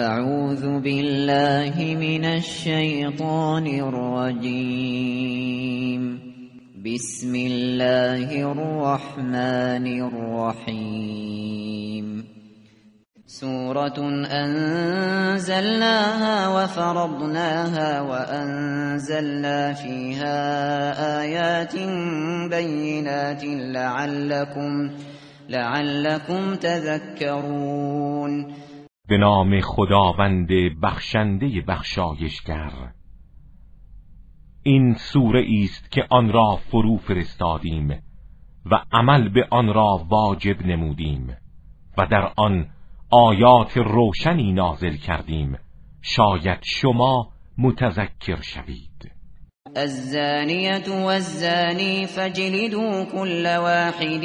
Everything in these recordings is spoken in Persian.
أعوذ بالله من الشیطان الرجیم بسم الله الرحمن الرحیم سورة أنزلناها وفرضناها وأنزلنا فيها آيات بينات لعلكم لعلكم تذكرون. به نام خداوند بخشنده بخشایشگر. این سوره است که آن را فرو فرستادیم و عمل به آن را واجب نمودیم و در آن آیات روشنی نازل کردیم. شاید شما متذکر شوید. الزانية والزاني فاجلدوا كل واحد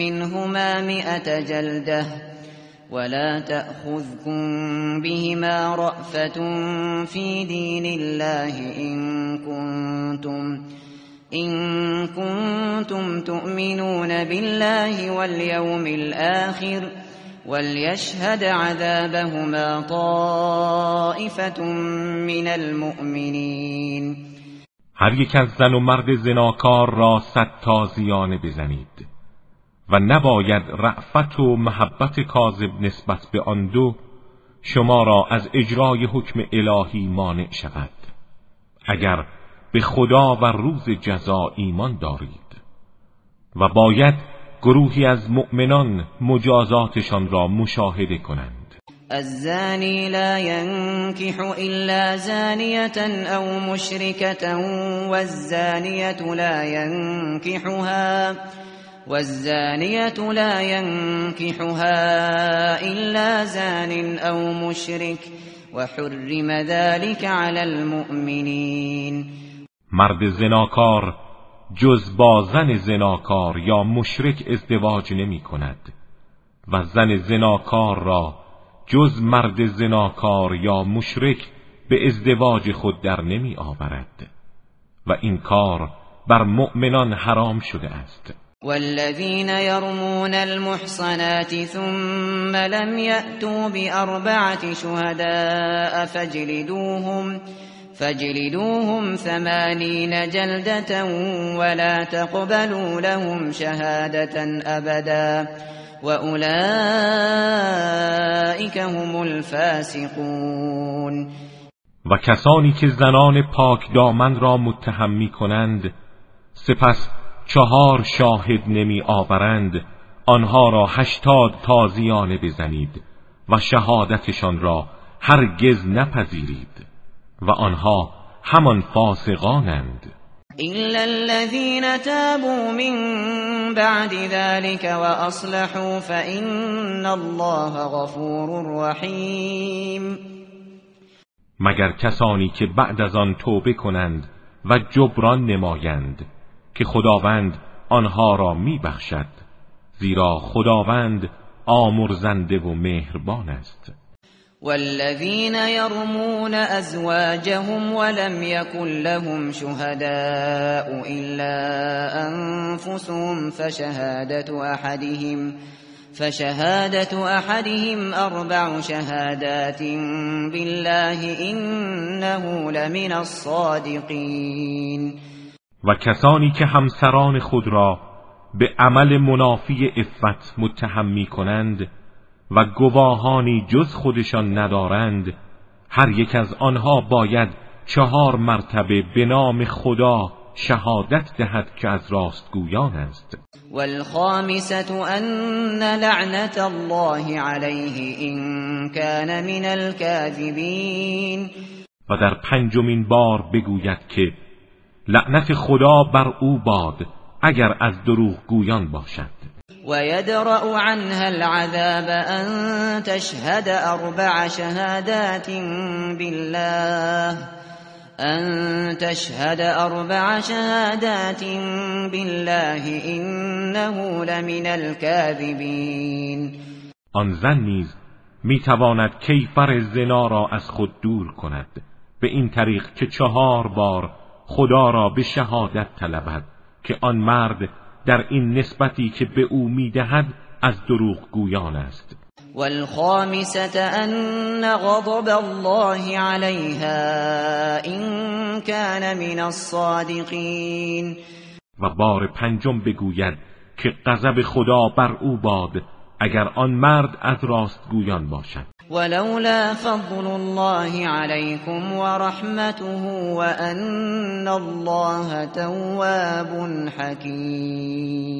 منهما مئة جلدة. ولا تأخذكم بهما رأفة في دين الله إن كنتم إن كنتم تؤمنون بالله واليوم الآخر وليشهد عذابهما طائفة من المؤمنين. هر یک از زن و مرد زناکار را صد تازیانه بزنید. و نباید رعفت و محبت کاذب نسبت به آن دو شما را از اجرای حکم الهی مانع شود. اگر به خدا و روز جزا ایمان دارید و باید گروهی از مؤمنان مجازاتشان را مشاهده کنند. الزاني لا ينكح إلا زانية أو مشركة والزانية لا ينكحها والزانية لا ينكحها إلا زان أو مشرك وحرم ذلك على المؤمنين. مرد زناکار جز با زن زناکار یا مشرک ازدواج نمی کند و زن زناکار را جز مرد زناکار یا مشرک به ازدواج خود در نمی آورد و این کار بر مؤمنان حرام شده است. والذين يرمون المحصنات ثم لم يأتوا بأربعة شهداء فاجلدوهم فاجلدوهم ثمانين جلدة ولا تقبلوا لهم شهادة أبدا وأولئك هم الفاسقون و کسانی که زنان پاک دامن را متهم می کنند سپس چهار شاهد نمی آورند آنها را هشتاد تازیانه بزنید و شهادتشان را هرگز نپذیرید و آنها همان فاسقانند. إلا الذين تابوا من بعد ذلك وأصلحوا فإن الله غفور رحیم مگر کسانی که بعد از آن توبه کنند و جبران نمایند که خداوند آنها را میبخشد زیرا خداوند آمرزنده و مهربان است. والذين يرمون أزواجهم ولم يكن لهم شهداء إلا أنفسهم فشهادة أحدهم فشهادة أحدهم أربع شهادات بالله إنه لمن الصادقين و کسانی که همسران خود را به عمل منافی افت متهم می کنند و گواهانی جز خودشان ندارند هر یک از آنها باید چهار مرتبه به نام خدا شهادت دهد که از راستگویان است. والخامسة ان لعنت الله علیه این کان من الكاذبین و در پنجمین بار بگوید که لعنت خدا بر او باد اگر از دروغ گویان باشد. ويدرأ عنها العذاب أن تشهد أربع شهادات بالله. أن تشهد أربع شهادات بالله إنه لمن الكاذبين. آن زن نیز می‌تواند کیفر زنا را از خود دور کند. به این طریق که چهار بار خدا را به شهادت طلبد که آن مرد در این نسبتی که به او می‌دهد از دروغ گویان است. والخامسة أن غضب الله عليها إن كان من الصادقين. و بار پنجم بگوید که غضب خدا بر او باد اگر آن مرد از راستگویان باشد. ولولا فضل الله عليكم ورحمته وأن الله تواب حكيم.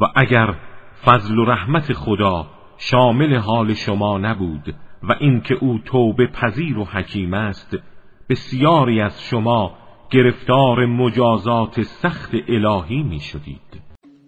و اگر فضل و رحمت خدا شامل حال شما نبود و اینکه او توبه پذیر و حکیم است بسیاری از شما گرفتار مجازات سخت الهی می شدید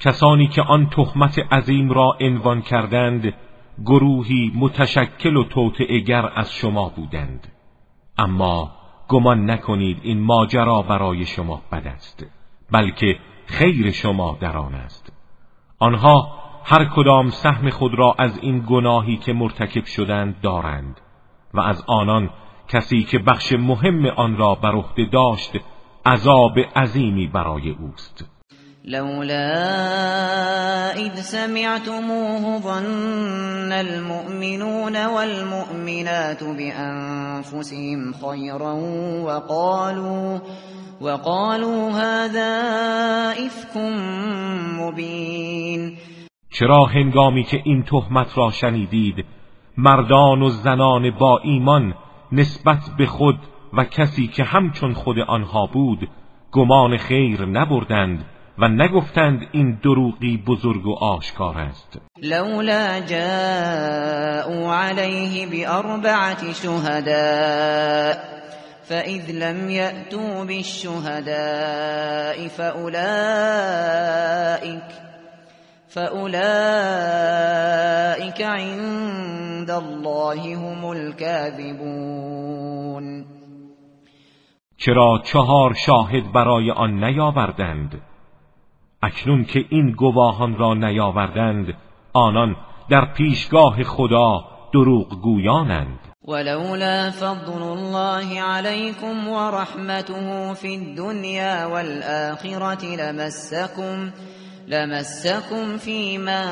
کسانی که آن تهمت عظیم را عنوان کردند گروهی متشکل و توطئه‌گر از شما بودند. اما گمان نکنید این ماجرا برای شما بد است بلکه خیر شما در آن است. آنها هر کدام سهم خود را از این گناهی که مرتکب شدند دارند و از آنان کسی که بخش مهم آن را بر عهده داشت عذاب عظیمی برای اوست. لولا إذ سمعتموه ظن المؤمنون والمؤمنات بأنفسهم خيرا وقالوا وقالوا هذا إفك مبين. چرا هنگامی که این تهمت را شنیدید مردان و زنان با ایمان نسبت به خود و کسی که همچون خود آنها بود گمان خیر نبردند؟ و نگفتند این دروغی بزرگ و آشکار است. لولا جاءوا عليه بأربعة شهداء فإذ لم يأتوا بالشهداء فأولئك فأولئك عند الله هم الكاذبون. چرا چهار شاهد برای آن نیاوردند؟ اکنون که این گواهان را نیاوردند آنان در پیشگاه خدا دروغ گویانند. ولولا فضل الله عليكم ورحمته في الدنيا والآخرة لمسكم لمسكم فيما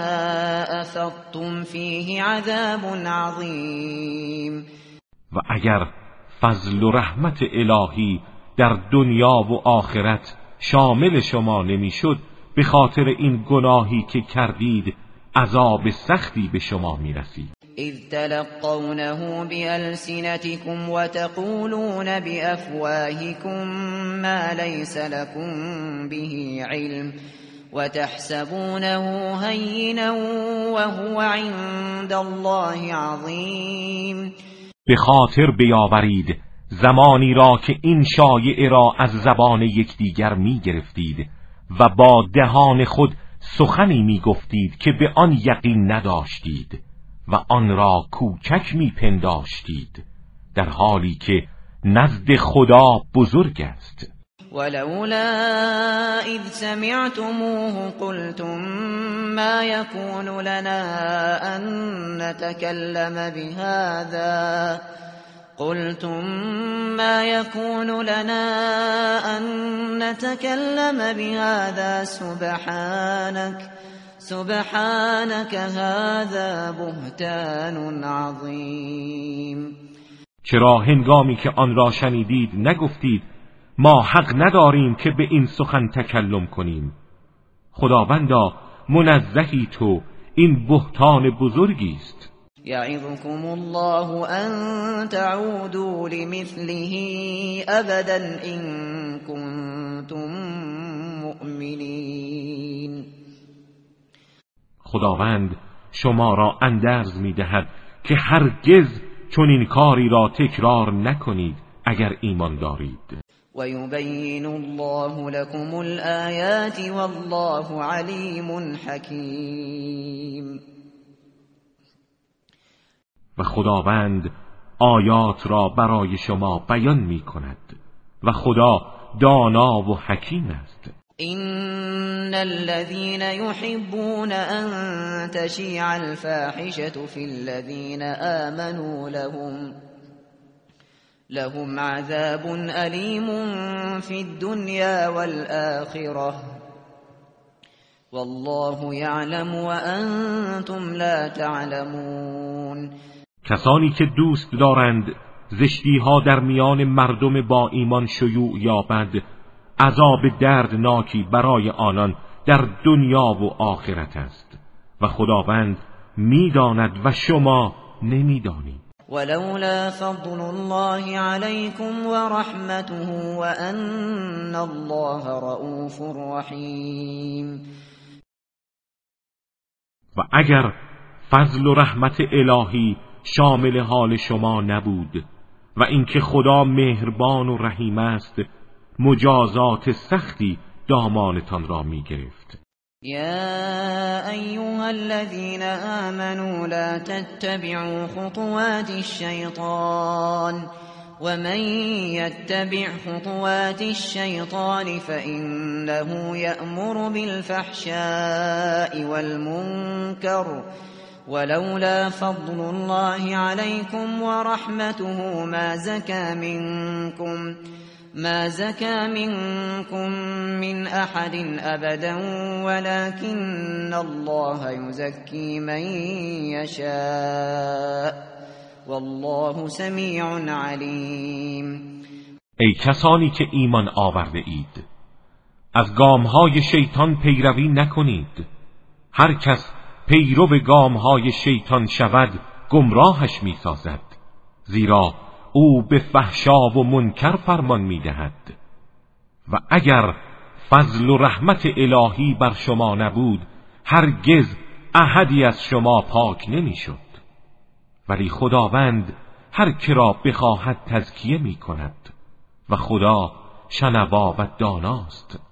أفضتم فيه عذاب عظيم و اگر فضل و رحمت الهی در دنیا و آخرت شامل شما نمی‌شد به خاطر این گناهی که کردید عذاب سختی به شما می‌رسید. اذ تلقونه بألسنتكم وتقولون بأفواهكم ما ليس لكم به علم وتحسبونه هينا وهو عند الله عظیم. به خاطر بیاورید زمانی را که این شایعه را از زبان یکدیگر می گرفتید و با دهان خود سخنی می گفتید که به آن یقین نداشتید و آن را کوچک می پنداشتید در حالی که نزد خدا بزرگ است. ولولا اذ سمعتموه قلتم ما يكون لنا ان نتكلم بهذا. قلتم ما يكون لنا أن نتكلم بهذا سبحانك سبحانك هذا بهتان عظیم چرا هنگامی که آن را شنیدید نگفتید ما حق نداریم که به این سخن تکلم کنیم. خداوندا منزهی تو این بهتان بزرگی است. يعظكم الله أن تعودوا لمثله أبدا إن كنتم مؤمنين. خداوند شما را اندرز می دهد که هرگز چون این کاری را تکرار نکنید اگر ایمان دارید. ويبين الله لكم الآيات والله عليم حكيم. خداوند آیات را برای شما بیان می کند و خدا دانا و حکیم است. إن الذين يحبون أن تشيع الفاحشة في الذين آمنوا لهم لهم عذاب أليم في الدنيا والآخرة والله يعلم وأنتم لا تعلمون کسانی که دوست دارند زشتی ها در میان مردم با ایمان شیوع یابد عذاب دردناکی برای آنان در دنیا و آخرت است. و خداوند می‌داند و شما نمی‌دانید. ولولا فضل الله عليكم ورحمته وأن الله رؤوف رحیم. و اگر فضل و رحمت الهی شامل حال شما نبود و اینکه خدا مهربان و رحیم است مجازات سختی دامانتان را می گرفت يا أيها الذين آمنوا لا تتبعوا خطوات الشيطان ومن يتبع خطوات الشيطان فإنه يأمر بالفحشاء والمنكر ولولا فضل الله عليكم ورحمته ما زكى منكم ما زكى منكم من أحد أبدا ولكن الله يزكي من يشاء. والله سمیع علیم ای کسانی که ایمان آورده اید از گامهای شیطان پیروی نکنید. هر کس پیرو گامهای شیطان شود گمراهش می‌سازد. زیرا او به فحشا و منکر فرمان می‌دهد. و اگر فضل و رحمت الهی بر شما نبود هرگز احدی از شما پاک نمی‌شد. ولی خداوند هر که را بخواهد تزکیه می کند و خدا شنوا و داناست.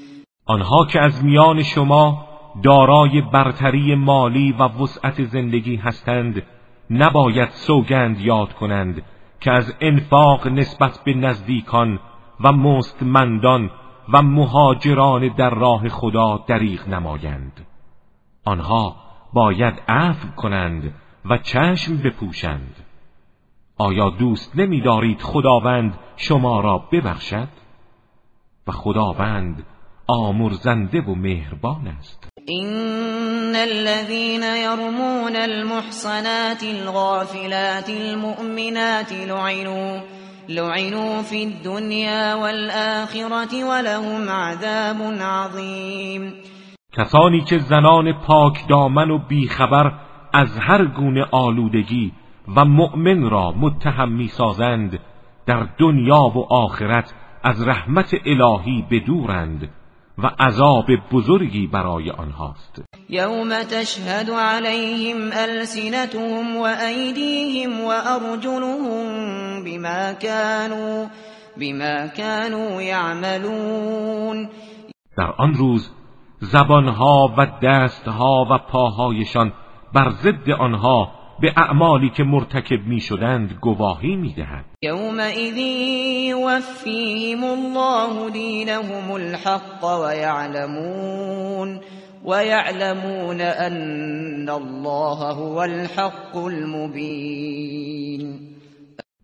آنها که از میان شما دارای برتری مالی و وسعت زندگی هستند نباید سوگند یاد کنند که از انفاق نسبت به نزدیکان و مستمندان و مهاجران در راه خدا دریغ نمایند. آنها باید عفو کنند و چشم بپوشند. آیا دوست نمیدارید خداوند شما را ببخشد؟ و خداوند آمرزنده و مهربان است. إن الذين يرمون المحصنات الغافلات المؤمنات لعنوا لعنوا في الدنيا والآخرة ولهم عذاب عظیم کسانی که زنان پاک دامن و بیخبر از هر گونه آلودگی و مؤمن را متهم می‌سازند در دنیا و آخرت از رحمت الهی بدورند. و عذاب بزرگی برای آنهاست. یوم تشهد علیهم السنتهم و ایدیهم و ارجلهم بما كانوا بما كانوا يعملون در آن روز زبانها و دستها و پاهایشان بر ضد آنها به اعمالی که مرتکب می شدند گواهی می دهد یومئذ یوفیهم الله دینهم الحق و یعلمون و یعلمون ان الله هو الحق المبین.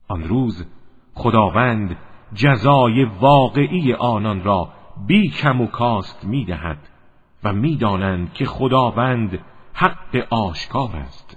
آن روز خداوند جزای واقعی آنان را بی کم و کاست می دهد و می‌دانند که خداوند حق آشکار است.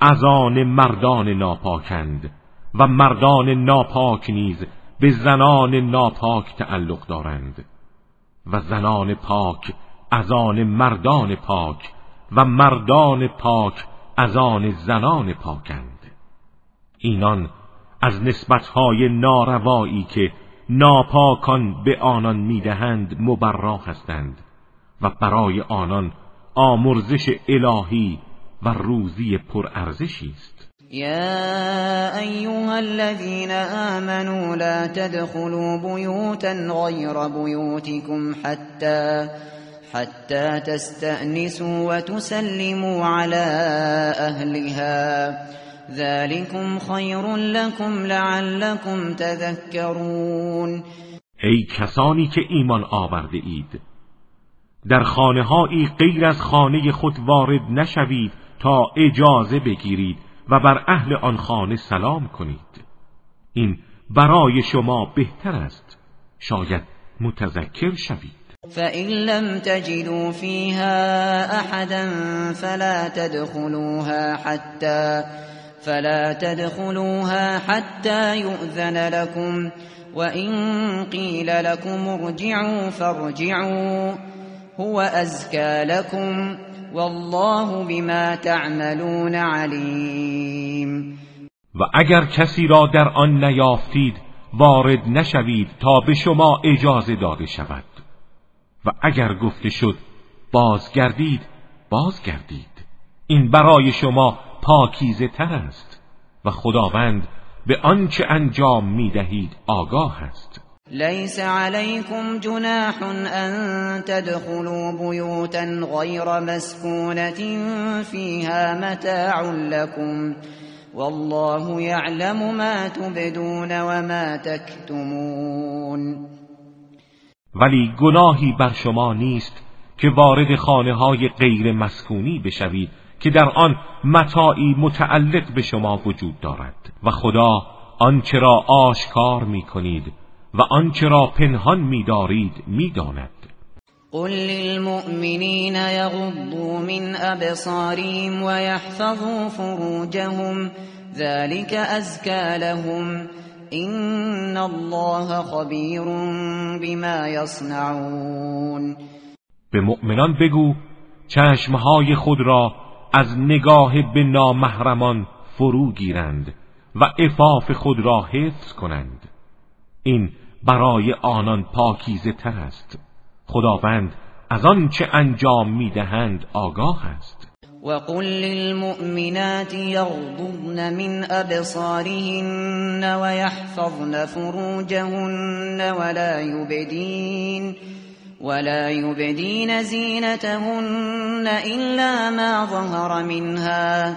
از آن مردان ناپاکند و مردان ناپاک نیز به زنان ناپاک تعلق دارند و زنان پاک از آن مردان پاک و مردان پاک از آن زنان پاکند. اینان از نسبتهای ناروایی که ناپاکان به آنان می‌دهند مبرا هستند و برای آنان آمرزش الهی و روزی پرارزشی است. یا ایها الذين آمنوا لا تدخلوا بيوتا غير بيوتكم حتى حتى تستأنسوا وتسلموا على أهلها ذلكم خير لكم لعلكم تذكرون ای کسانی که ایمان آورده اید در خانه غیر از خانه خود وارد نشوید تا اجازه بگیرید و بر اهل آن خانه سلام کنید. این برای شما بهتر است. شاید متذکر شوید. فَإِن لَّمْ تَجِدُوا فِيهَا أَحَدًا فَلَا تَدْخُلُوهَا حَتَّى فَلَا تَدْخُلُوهَا حَتَّى يُؤْذَنَ لَكُمْ وَإِن قِيلَ لَكُمْ ارْجِعُوا فَارْجِعُوا هُوَ أَزْكَىٰ لَكُمْ وَاللَّهُ بِمَا تَعْمَلُونَ عَلِيمٌ و اگر کسی را در آن نیافتید وارد نشوید تا به شما اجازه داده شود. و اگر گفته شد بازگردید بازگردید. این برای شما پاکیزه تر است و خداوند به آنچه انجام می دهید آگاه است. لیس علیکم جناح ان تدخلوا بیوتا غیر مسکونت فیها متاع لكم والله يعلم ما تبدون وما تكتمون. ولی گناهی بر شما نیست که وارد خانه های غیر مسکونی بشوید که در آن متاعی متعلق به شما وجود دارد. و خدا آنچه را آشکار می کنید و آنچه را پنهان می دارید می داند. قل للمؤمنین یغضوا من ابصارهم ويحفظوا فروجهم ذلك ازكى لهم. این الله خبیر بما یصنعون. به مؤمنان بگو چشمهای خود را از نگاه به نامحرمان فرو گیرند و افاف خود را حفظ کنند. این برای آنان پاکیزه تر است. خداوند از آن چه انجام می‌دهند آگاه است. وقل للمؤمنات يغضضن من أبصارهن ويحفظن فروجهن ولا يبدين ولا يبدين زينتهن إلا ما ظهر منها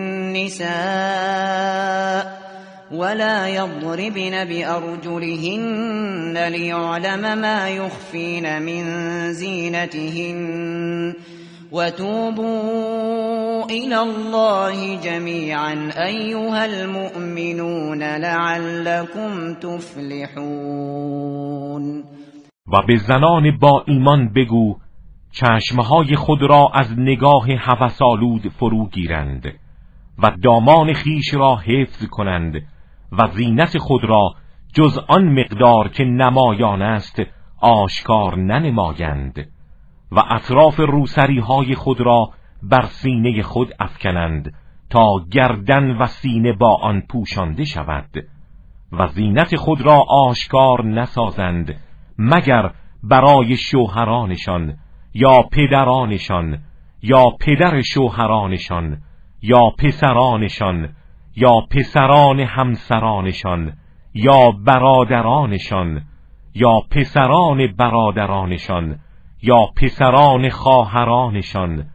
ولا يضربن بأرجلهن ليعلم ما يخفين من زينتهن وتوبوا إلى الله جميعا أيها المؤمنون لعلكم تفلحون. و به زنان با ایمان بگو چشمهای خود را از نگاه هوسالود فرو گیرند. و دامان خیش را حفظ کنند و زینت خود را جز آن مقدار که نمایان است آشکار ننمایند و اطراف روسری های خود را بر سینه خود افکنند تا گردن و سینه با آن پوشانده شود و زینت خود را آشکار نسازند مگر برای شوهرانشان یا پدرانشان یا پدر شوهرانشان یا پسرانشان یا پسران همسرانشان یا برادرانشان یا پسران برادرانشان یا پسران خواهرانشان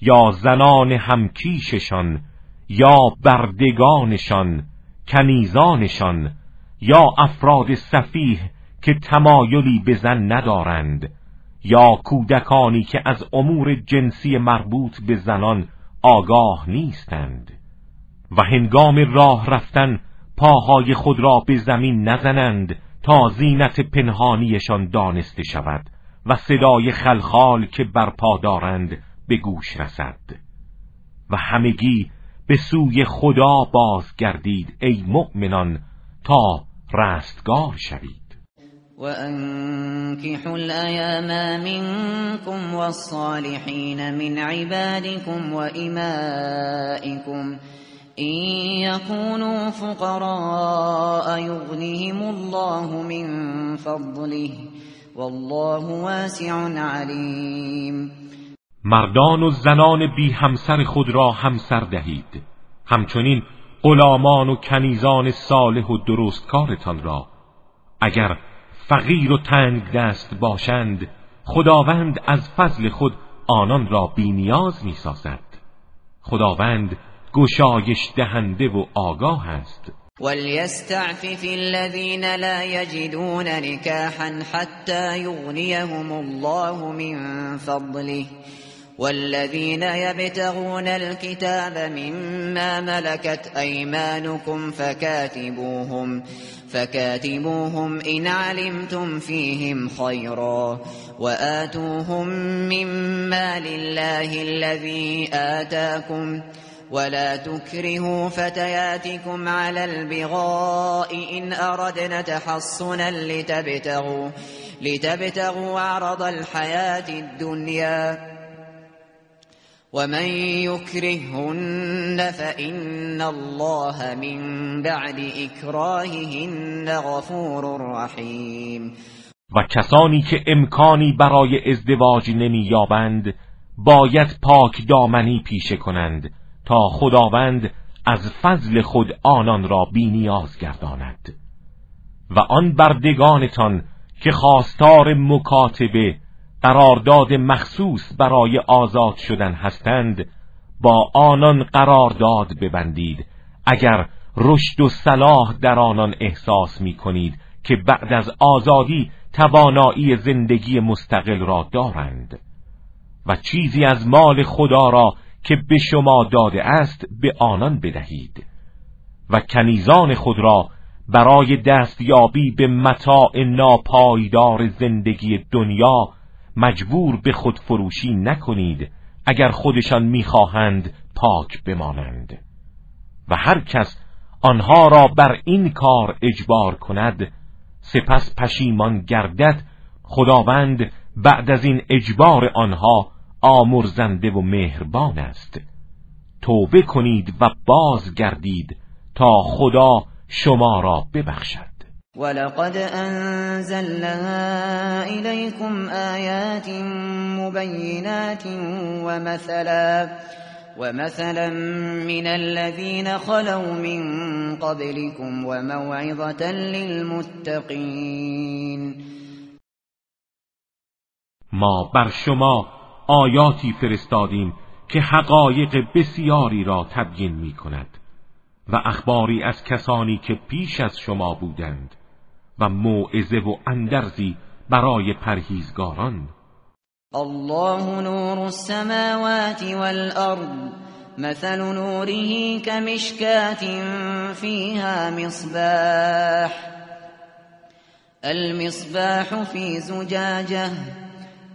یا زنان همکیششان یا بردگانشان کنیزانشان یا افراد صفیح که تمایلی به زن ندارند یا کودکانی که از امور جنسی مربوط به زنان آگاه نیستند و هنگام راه رفتن پاهای خود را به زمین نزنند تا زینت پنهانیشان دانسته شود و صدای خلخال که برپا دارند به گوش رسد. و همگی به سوی خدا بازگردید ای مؤمنان تا رستگار شوید. وأنكحوا الأيام منكم والصالحين من عبادكم وإمائكم إن يكونوا فقراء يغنهم الله من فضله والله واسع علیم مردان و زنان بی همسر خود را همسر دهید. همچنین غلامان و کنیزان صالح و درستکارتان را. اگر فقیر و تنگ دست باشند خداوند از فضل خود آنان را بینیاز می سازد. خداوند گشایش دهنده و آگاه است. وليستعفف الذين لا يجدون نكاحا حتى يغنيهم الله من فضله والذين يبتغون الكتاب مما ملكت أيمانكم فكاتبوهم فكاتبوهم إن علمتم فيهم خيرا وآتوهم مما لله الذي آتاكم ولا تكرهوا فتياتكم على البغاء إن أردنا تحصنا لتبتغوا, لتبتغوا عرض الحياة الدنيا ومن يكرههن فإن الله من بعد اکراههن غفور رحیم و کسانی که امکانی برای ازدواج نمییابند باید پاک دامنی پیشه کنند تا خداوند از فضل خود آنان را بینیاز گرداند. و آن بردگانتان که خواستار مکاتبه قرارداد مخصوص برای آزاد شدن هستند با آنان قرارداد ببندید. اگر رشد و صلاح در آنان احساس می کنید که بعد از آزادی توانایی زندگی مستقل را دارند. و چیزی از مال خدا را که به شما داده است به آنان بدهید. و کنیزان خود را برای دستیابی به متاع ناپایدار زندگی دنیا مجبور به خود فروشی نکنید اگر خودشان می‌خواهند پاک بمانند. و هر کس آنها را بر این کار اجبار کند سپس پشیمان گردد خداوند بعد از این اجبار آنها آمرزنده و مهربان است. توبه کنید و بازگردید تا خدا شما را ببخشد. ولقد أنزلنا إليكم آيات مبينات ومثلا ومثلا من الذين خلوا من قبلكم وموعظة للمتقين. ما بر شما آیاتی فرستادیم که حقایق بسیاری را تبیین می کند و اخباری از کسانی که پیش از شما بودند. و موعظه و اندرزی برای پرهیزگاران. الله نور السماوات والأرض مثل نوره كمشكاة فيها مصباح. المصباح في زجاجة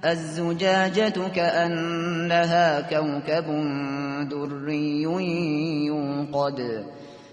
الزجاجة كأنها كوكب دري يوقد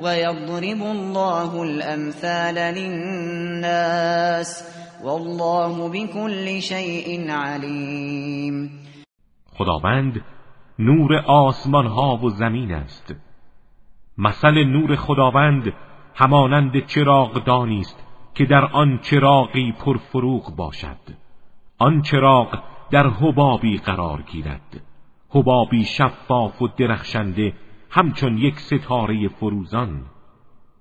ويضرب الله الأمثال للناس والله بكل شيء عليم. خداوند نور آسمان ها و زمین است. مثل نور خداوند همانند چراغدانی است که در آن چراغی پرفروغ باشد. آن چراغ در حبابی قرار گیرد. حبابی شفاف و درخشنده همچون یک ستاره فروزان.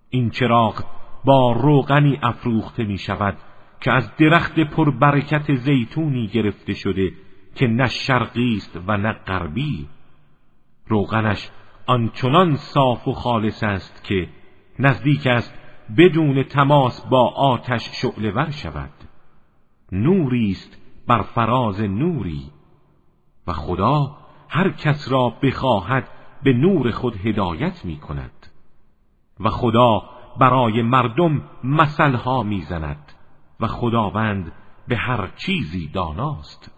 این چراغ با روغنی افروخته می شود که از درخت پربرکت زیتونی گرفته شده که نه شرقی است و نه غربی. روغنش آنچنان صاف و خالص است که نزدیک است بدون تماس با آتش شعله ور شود. نوری است بر فراز نوری و خدا هر کس را بخواهد به نور خود هدایت می کند و خدا برای مردم مثلها می‌زند و خداوند به هر چیزی داناست.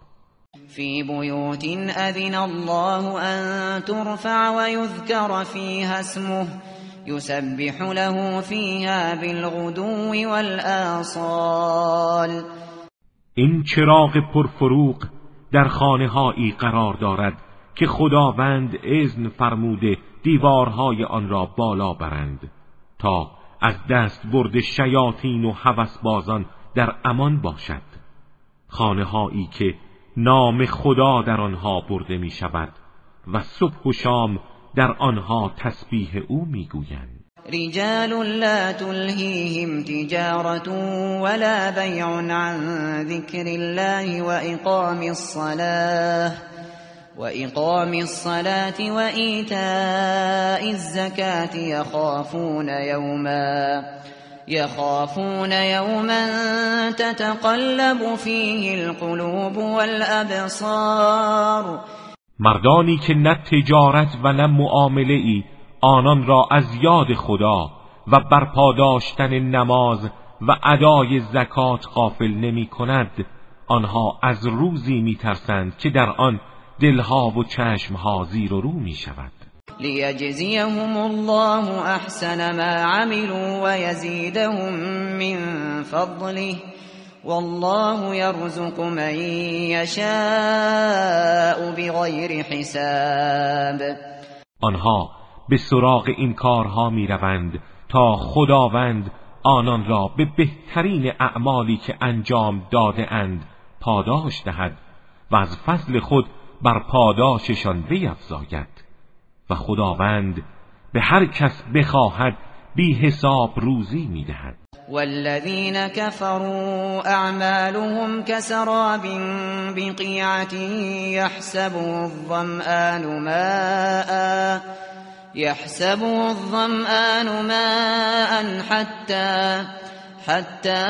في بيوت أذن الله أن ترفع ويذكر فيها اسمه يسبح له فيها بالغدو والآصال. این چراغ پرفروغ در خانه هایی قرار دارد که خداوند اذن فرموده دیوارهای آن را بالا برند تا از دست برد شیاطین و هوسبازان در امان باشد. خانه هایی که نام خدا در آنها برده می شود و صبح و شام در آنها تسبیح او می گویند رجال لا تلهیهم تجارت ولا بیع عن ذکر الله واقام الصلاة. وإقام الصلاة وإيتاء الزكاة يخافون يوما يخافون يوما تتقلب فيه القلوب والابصار مردانی که نه تجارت و نه معامله ای آنان را از یاد خدا و برپا داشتن نماز و ادای زکات غافل نمی کند آنها از روزی می ترسند که در آن دلها و چشمها زیر و رو می شود. لیجزیهم الله احسن ما عملوا ويزيدهم من فضله والله يرزق من يشاء بغیر حساب. آنها به سراغ این کارها می‌روند تا خداوند آنان را به بهترین اعمالی که انجام داده اند پاداش دهد و از فضل خود بر پاداششان بیفزاید و خداوند به هر کس بخواهد بی حساب روزی می‌دهد. والذین كفروا اعمالهم كسراب بقیعة يحسبه الظمآن ماء يحسبه الظمآن ماء حتى حتى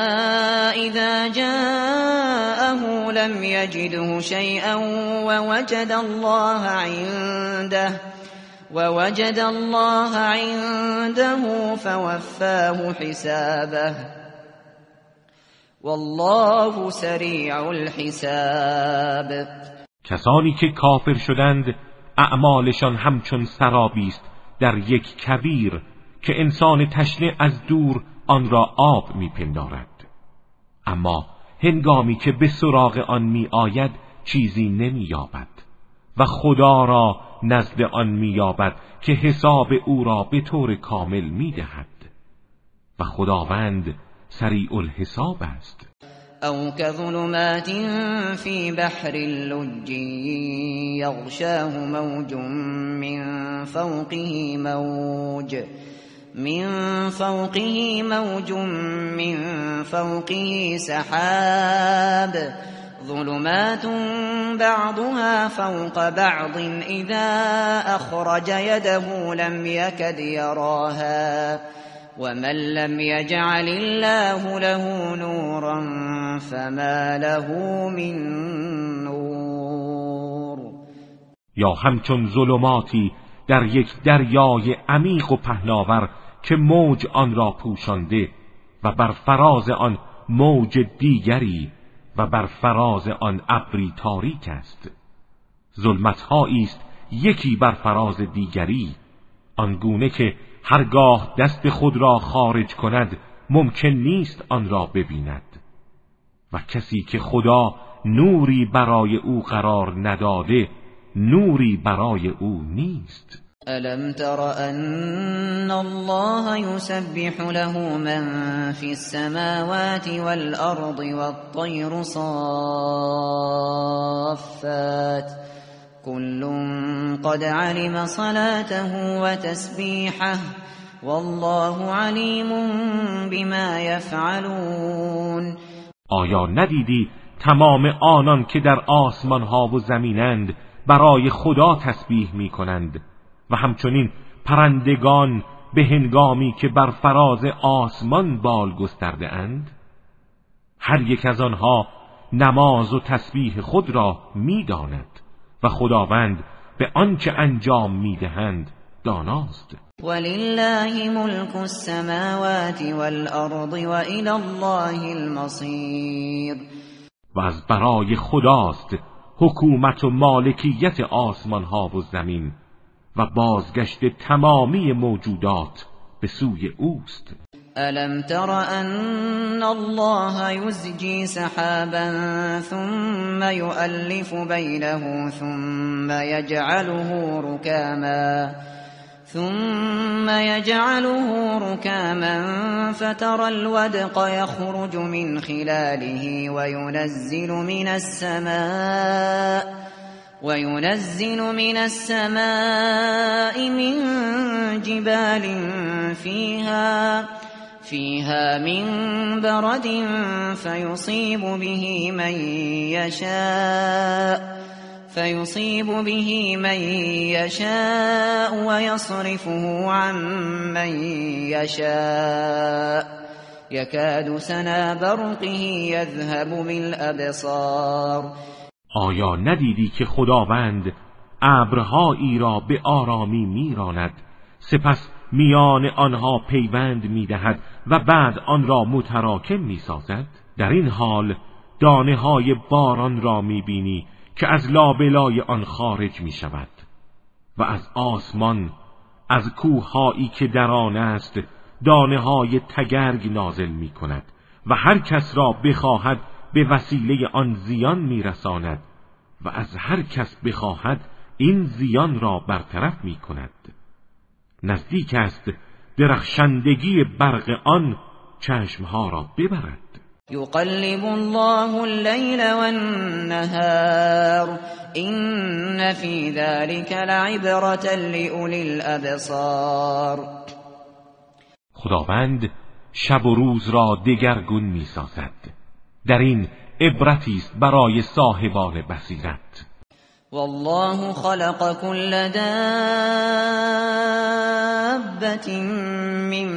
إذا جاءه لم يجده شيئا ووجد الله عنده ووجد الله عنده فوفاه حسابه. والله سریع الحساب. کسانی که کافر شدند اعمالشان همچون سرابی است در یک کبیر که انسان تشنه از دور آن را آب میپندارد. اما هنگامی که به سراغ آن می آید چیزی نمی یابد و خدا را نزد آن مییابد که حساب او را به طور کامل می‌دهد. و خداوند سریع الحساب است. أو كظلمات في بحر اللج يغشاه موج من فوقه موج. من فوقه موج من فوقه سحاب ظلمات بعضها فوق بعض إذا أخرج يده لم يكد يراها ومن لم يجعل الله له نورا فما له من نور. یا همچون ظلماتی در یک دریای عمیق و پهناور که موج آن را پوشانده و بر فراز آن موج دیگری و بر فراز آن ابری تاریک است. ظلمتهایی است یکی بر فراز دیگری. آنگونه که هرگاه دست خود را خارج کند ممکن نیست آن را ببیند. و کسی که خدا نوری برای او قرار نداده نوری برای او نیست. الم تر ان الله يسبح له من في السماوات والارض والطير صافات كل قد علم صلاته وتسبيحه والله عليم بما يفعلون. آیا ندیدی تمام آنان که در آسمان ها و زمینند برای خدا تسبیح می کنند و همچنین پرندگان به هنگامی که بر فراز آسمان بال گسترده اند هر یک از آنها نماز و تسبیح خود را می‌داند و خداوند به آنچه انجام می‌دهند داناست. ولله ملك السماوات والارض والى الله المصير و از برای خداست حکومت و مالکیت آسمان ها و زمین. و بازگشت تمامی موجودات به سوی اوست. ألم تر أن الله يزجي سحابا ثم يؤلف بينه ثم يجعله ركاما ثم يجعله ركاما فترى الودق يخرج من خلاله وينزل من السماء. وينزل من السماء من جبال فيها فيها من برد فيصيب به من يشاء فيصيب به من يشاء ويصرفه عن من يشاء. يكاد سنا برقه يذهب بالأبصار. آیا ندیدی که خداوند ابرهایی را به آرامی میراند؟ سپس میان آنها پیوند می‌دهد و بعد آن را متراکم می‌سازد؟ در این حال دانه های باران را می‌بینی که از لابلای آن خارج می شود و از آسمان از کوههایی که در آن است دانه های تگرگ نازل می کند و هر کس را بخواهد به وسیله آن زیان میرساند و از هر کس بخواهد این زیان را برطرف می کند نزدیک است درخشندگی برق آن چشمها را ببرد. يقلب الله الليل والنهار إن في ذلك لعبرة لأولي الأبصار خداوند شب و روز را دگرگون می سازد در این عبرتی است برای صاحبان بصیرت. والله خلق كل دابة من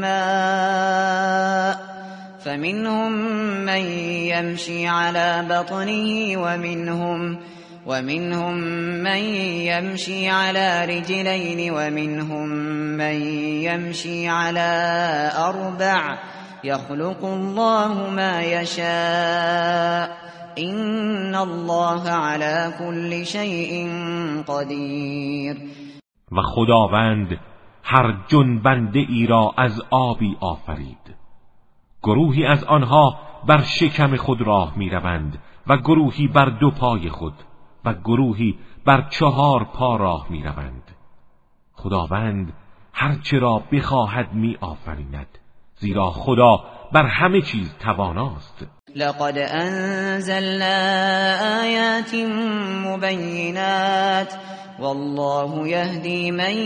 ماء فمنهم من يمشي على بطنه ومنهم ومنهم من يمشي على رجلين ومنهم من يمشي على أربع يخلق الله ما يشاء. إن الله على كل شيء قدیر و خداوند هر جنبنده ای را از آبی آفرید. گروهی از آنها بر شکم خود راه می‌روند و گروهی بر دو پای خود و گروهی بر چهار پا راه می‌روند. خداوند هرچه را بخواهد می آفریند زیرا خدا بر همه چیز تواناست. لقد انزلنا آیات مبینات والله يهدي من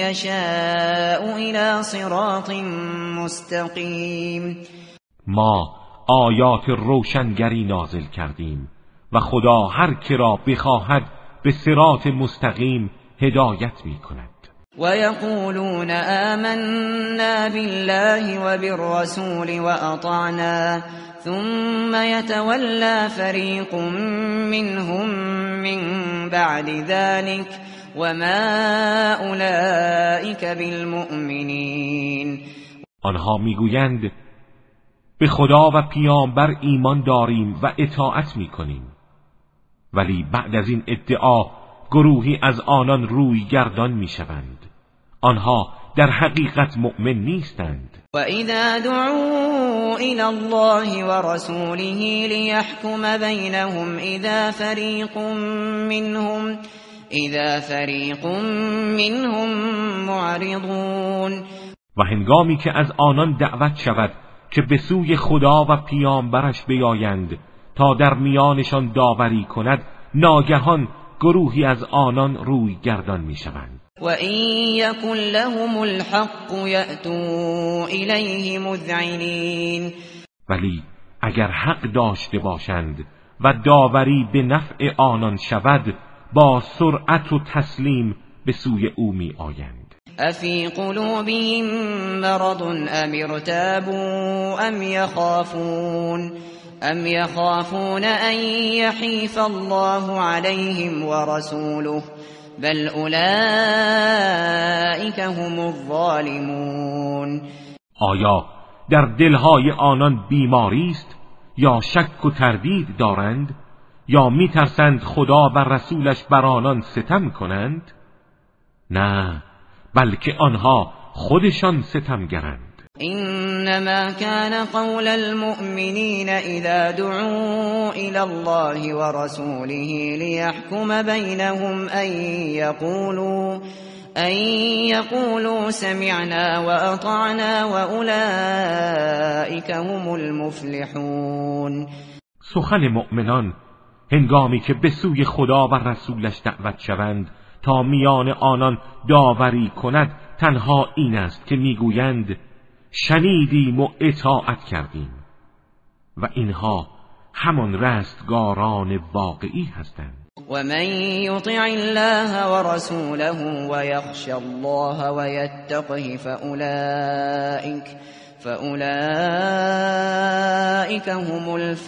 يشاء الى صراط مستقیم. ما آیات روشنگری نازل کردیم و خدا هر که را بخواهد به صراط مستقیم هدایت می کند ويقولون آمنا بالله وبالرسول وأطعنا ثم يتولى فريق منهم من بعد ذلك وما أولئك بالمؤمنين. آنها می‌گویند به خدا و پیامبر ایمان داریم و اطاعت می‌کنیم. ولی بعد از این ادعا گروهی از آنان روی گردان می‌شوند. آنها در حقیقت مؤمن نیستند. و اذا دعوا الى الله ورسوله ليحكم بينهم اذا فريق منهم اذا فريق منهم معرضون. و هنگامی که از آنان دعوت شود که به سوی خدا و پیامبرش بیایند تا در میانشان داوری کند ناگهان گروهی از آنان روی گردان می‌شوند. وَإِن يَكُن لَّهُمُ الْحَقُّ يَأْتُوا إِلَيْهِ مُذْعِنِينَ. ولی اگر حق داشته باشند و داوری به نفع آنان شود با سرعت و تسلیم به سوی او می آیند افی قلوبهم مرض ام ارتابوا ام یخافون ام یخافون ان یحیف الله عليهم ورسوله بل اولئك هم الظالمون آیا در دلهای آنان بیماری است یا شک و تردید دارند یا میترسند خدا و رسولش بر آنان ستم کنند؟ نه بلکه آنها خودشان ستمگرند. انما كان قول المؤمنين اذا دعوا الى الله ورسوله ليحكم بينهم ان يقولوا ان يقولوا سمعنا واطعنا واولئك هم المفلحون. سخن مؤمنان هنگامی که به سوی خدا و رسولش دعوت شوند تا میان آنان داوری کند تنها این است که می‌گویند شنیدیم و اطاعت کردیم. و اینها همان رستگاران واقعی هستند. و من یطع الله و رسوله و یخش الله و یتقه فاولئک فاولئک هم الفائزون.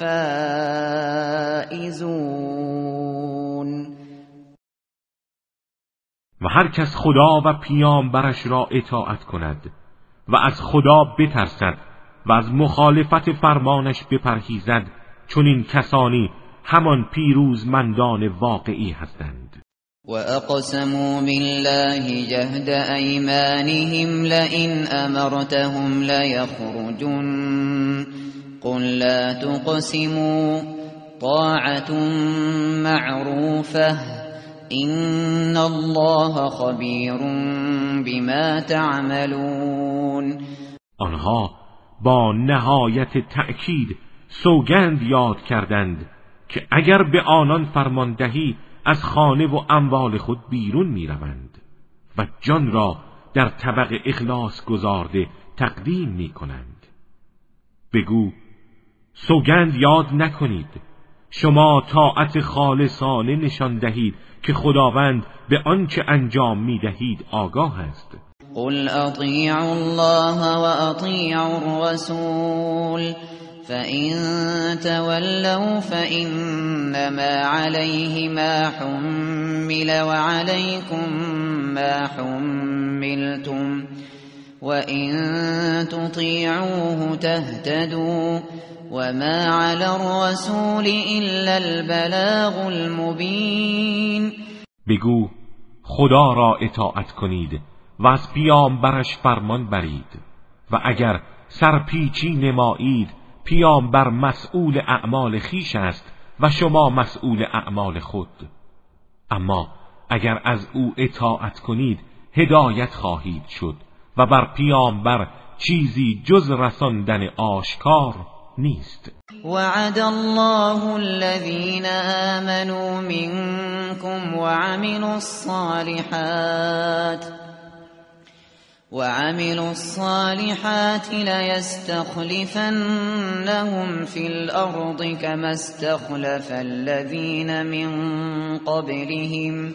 و هر کس خدا و پیامبرش را اطاعت کند. و از خدا بترسد و از مخالفت فرمانش بپرهیزد چون این کسانی همان پیروزمندان واقعی هستند. و اقسموا بالله جهد ایمانهم لئن امرتهم لیخرجن قل لا تقسموا طاعة معروفه این الله خبیر بما تعملون آنها با نهایت تأکید سوگند یاد کردند که اگر به آنان فرمان دهی از خانه و اموال خود بیرون می‌روند و جان را در طبق اخلاص گذارده تقدیم می کنند بگو سوگند یاد نکنید. شما طاعت خالصانه نشان دهید که خداوند به آنچه انجام می دهید آگاه است. قل اطیعوا الله و اطیعوا الرسول فإن تولوا فإنما عليه ما حمل وعليكم ما حملتم. وإن تطيعوه تهتدوا وما على الرسول إلا البلاغ المبين بگو خدا را اطاعت کنید و از پیامبرش فرمان برید و اگر سرپیچی نمایید پیامبر مسئول اعمال خیش است و شما مسئول اعمال خود. اما اگر از او اطاعت کنید هدایت خواهید شد. و بر پیامبر چیزی جز رساندن آشکار نیست. وعد الله الذين آمنوا منكم وعملوا الصالحات وعملوا الصالحات ليستخلفنهم في الأرض كما استخلف الذين من قبلهم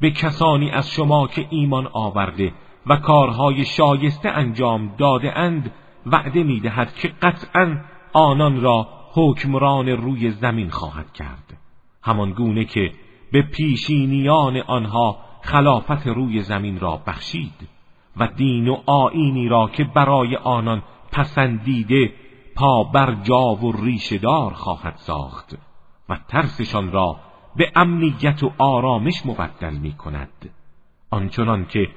به کسانی از شما که ایمان آورده و کارهای شایسته انجام داده اند وعده می دهد که قطعا آنان را حکمران روی زمین خواهد کرد. همان گونه که به پیشینیان آنها خلافت روی زمین را بخشید و دین و آینی را که برای آنان پسندیده پا بر جا و ریشدار خواهد ساخت و ترسشان را به امنیت و آرامش مبدل می کند آنچنان که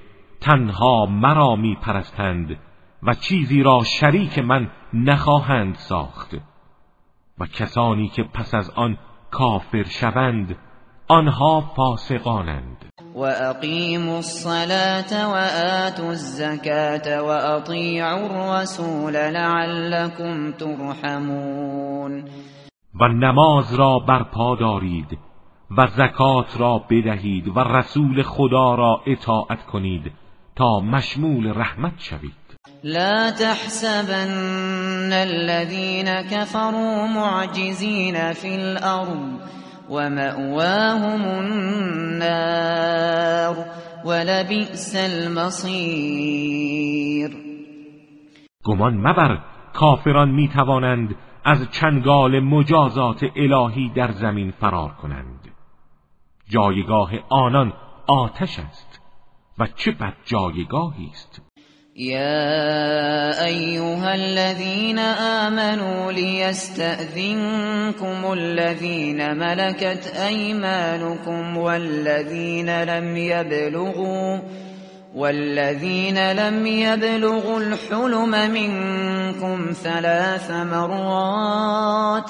تنها مرا می پرستند و چیزی را شریک من نخواهند ساخت. و کسانی که پس از آن کافر شوند آنها فاسقانند. و اقیموا الصلاة و آتوا الزکاة و اطیعوا الرسول لعلكم ترحمون. و نماز را برپا دارید. و زکات را بدهید و رسول خدا را اطاعت کنید تا مشمول رحمت شوید. لا تحسبن الذين كفروا معجزين في الأرض ومأواهم النار ولبئس المصير گمان مبر کافران می توانند از چنگال مجازات الهی در زمین فرار کنند. جایگاه آنان آتش است. و چه بد جایگاهی است. يا أيها الذين آمنوا ليستأذنكم الذين ملكت أيمانكم والذين لم يبلغوا والذين لم يبلغوا الحلم منكم ثلاث مرات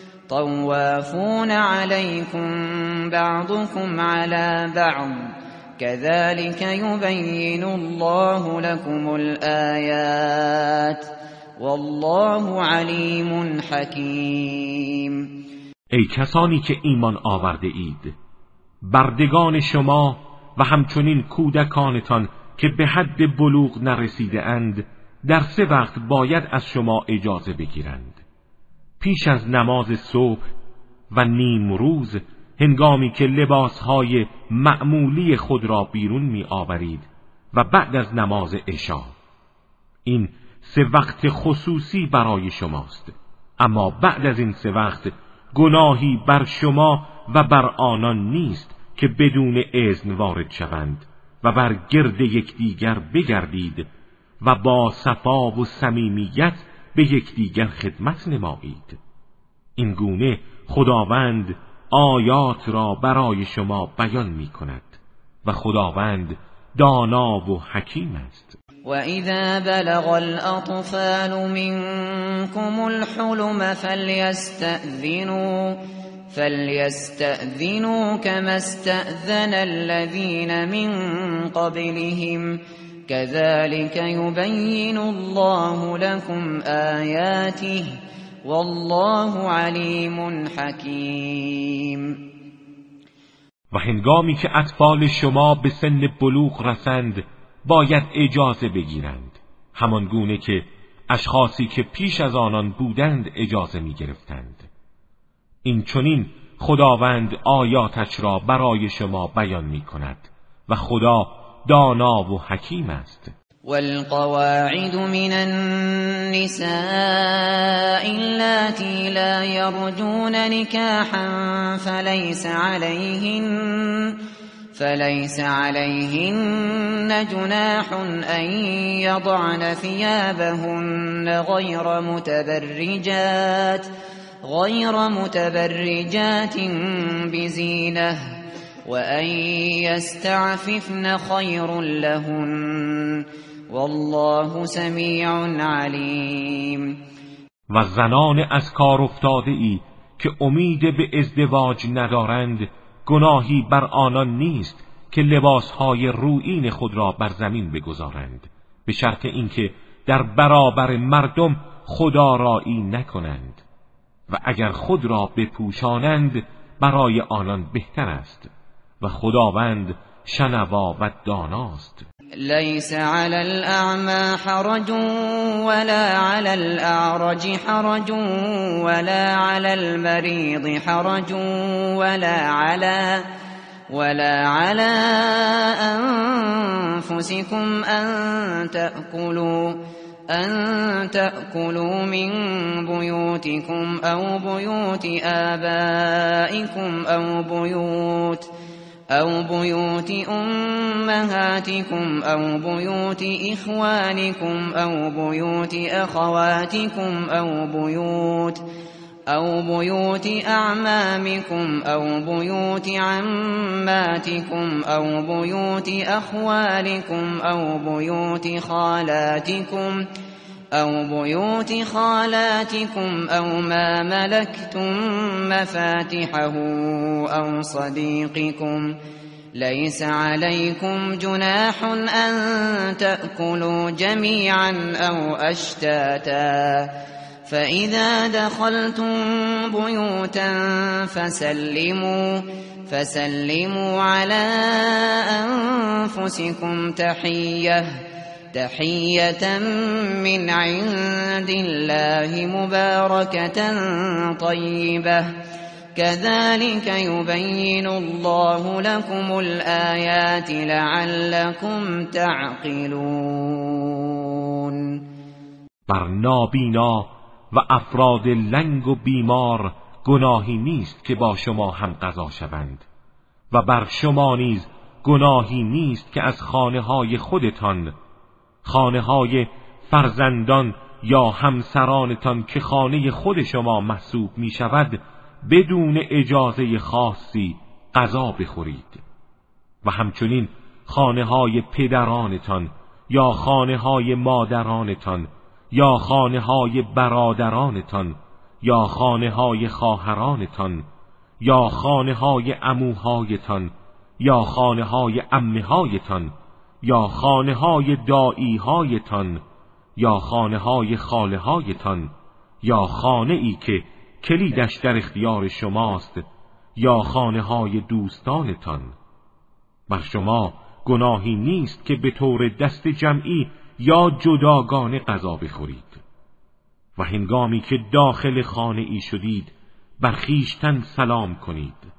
طوافون عليكم بعضكم على بعض. كذلك يبين الله لكم الآيات. والله علیم حکیم ای کسانی که ایمان آورده اید بردگان شما و همچنین کودکانتان که به حد بلوغ نرسیده اند در سه وقت باید از شما اجازه بگیرند. پیش از نماز صبح و نیم روز هنگامی که لباسهای معمولی خود را بیرون می آورید و بعد از نماز عشا. این سه وقت خصوصی برای شماست. اما بعد از این سه وقت گناهی بر شما و بر آنان نیست که بدون اذن وارد شوند و بر گرد یکدیگر بگردید و با صفا و صمیمیت به یکدیگر خدمت نمایید. این گونه خداوند آیات را برای شما بیان می کند و خداوند دانا و حکیم است. و اذا بلغ الاطفال منكم الحلم فليستأذنوا فليستأذنوا كما استأذن الذين من قبلهم. كذلك يبين الله لكم آياته والله علیم حکیم و هنگامی که اطفال شما به سن بلوغ رسند باید اجازه بگیرند. همان گونه که اشخاصی که پیش از آنان بودند اجازه می گرفتند این چونین خداوند آیاتش را برای شما بیان می کند و خدا دانا و حکیم است. والقواعد من النساء اللاتي لا يرجون نكاحا فليس عليهن فليس عليهن جناح أن يضعن ثيابهن غير متبرجات غير متبرجات بزينة. وأن يستعففن خير لهن والله سمیع علیم و زنان از کار افتاده ای که امید به ازدواج ندارند گناهی بر آنان نیست که لباسهای روئین خود را بر زمین بگذارند به شرط اینکه در برابر مردم خدا رایی نکنند و اگر خود را بپوشانند برای آنان بهتر است. و خداوند شنوا و داناست. ليس على الأعمى حرج ولا على الأعرج حرج ولا على المريض حرج ولا على ولا على أنفسكم أن تأكلوا أن تأكلوا من بيوتكم أو بيوت آبائكم أو بيوت أو بيوت أمهاتكم أو بيوت إخوانكم أو بيوت أخواتكم أو بيوت أو بيوت أعمامكم أو بيوت عماتكم أو بيوت أخوالكم أو بيوت خالاتكم ۖ أو بيوت خالاتكم أو ما ملكتم مفاتحه أو صديقكم ليس عليكم جناح أن تأكلوا جميعا أو أشتاتا فإذا دخلتم بيوتا فسلموا فسلموا على أنفسكم تحيةً تحية من عند الله مباركة طيبة. كذلك يبين الله لكم الآيات لعلكم تعقلون. بر نابینا و افراد لنگ و بیمار گناهی نیست که با شما هم قضا شوند. و بر شما نیز گناهی نیست که از خانه های خودتان خانه های فرزندان یا همسرانتان که خانه خود شما محسوب می شود بدون اجازه خاصی غذا بخورید. و همچنین خانه های پدرانتان یا خانه های مادرانتان یا خانه های برادرانتان یا خانه های خواهرانتان یا خانه های اموهایتان یا خانه های امه هایتان یا خانه های دایی هایتان یا خانه های خاله هایتان یا خانه ای که کلیدش در اختیار شماست یا خانه های دوستانتان. بر شما گناهی نیست که به طور دست جمعی یا جداگانه غذا بخورید. و هنگامی که داخل خانه ای شدید بر خیشتن سلام کنید.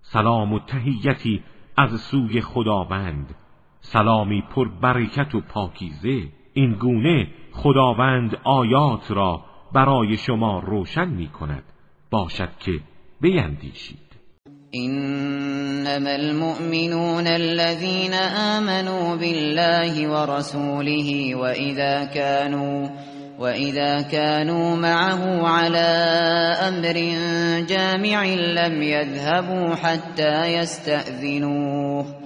سلام و تهیتی از سوی خداوند. سلامی پر برکت و پاکیزه. این گونه خداوند آیات را برای شما روشن می کند. باشد که بیندیشید. انما المؤمنون الذين آمنوا بالله ورسوله وإذا كانوا وإذا كانوا معه على أمر جامع لم يذهبوا حتى يستأذنوه.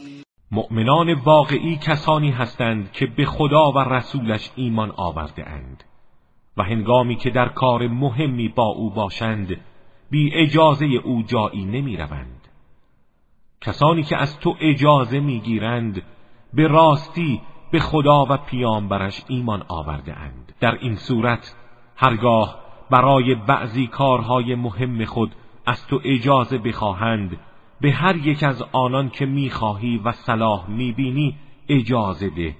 مؤمنان واقعی کسانی هستند که به خدا و رسولش ایمان آورده اند و هنگامی که در کار مهمی با او باشند بی اجازه او جایی نمی روند. کسانی که از تو اجازه می‌گیرند به راستی به خدا و پیامبرش ایمان آورده اند در این صورت هرگاه برای بعضی کارهای مهم خود از تو اجازه بخواهند به هر یک از آنان که می‌خواهی و صلاح می‌بینی اجازه ده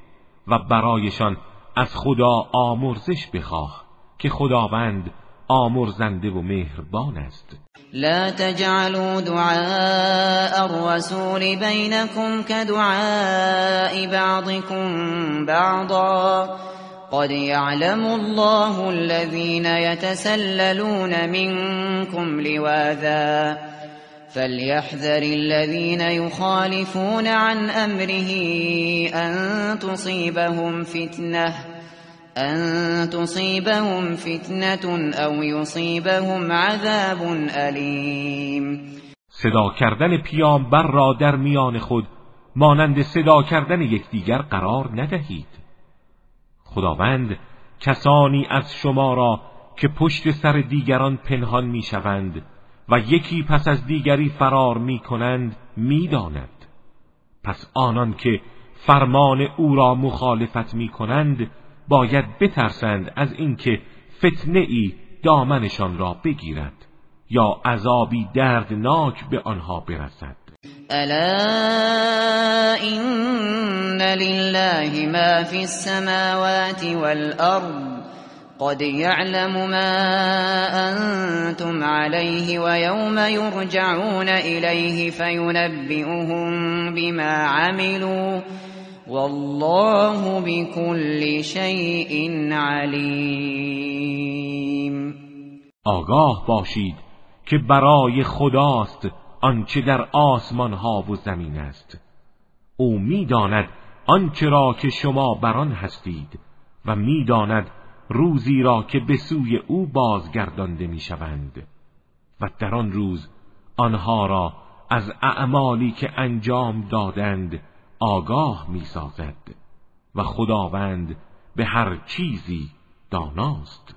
و برایشان از خدا آمرزش بخواه که خداوند آمرزنده و مهربان است. لا تجعلوا دعاء الرسول بينكم كدعاء بعضكم بعضا. قد يعلم الله الذين يتسللون منكم لواذا. فليحذر الذين يخالفون عن أمره أن تصيبهم فتنة أن تصيبهم فتنة أو يصيبهم عذاب أليم. صدا کردن پیامبر را در میان خود مانند صدا کردن یکدیگر قرار ندهید. خداوند کسانی از شما را که پشت سر دیگران پنهان می‌شوند و یکی پس از دیگری فرار می کنند می داند. پس آنان که فرمان او را مخالفت می کنند باید بترسند از اینکه فتنه ای دامنشان را بگیرد یا عذابی دردناک به آنها برسد الا این لله ما فی السماوات والارض قد يعلم ما أنتم عليه ويوم يرجعون إليه فينبئهم بما عملوا والله بكل شيء عليم. آگاه باشید که برای خداست آنچه در آسمان ها و زمین است. او می‌داند آنچه را که شما بران هستید و می‌داند روزی را که به سوی او بازگردانده می‌شوند. و در آن روز آنها را از اعمالی که انجام دادند آگاه می‌سازد. و خداوند به هر چیزی داناست.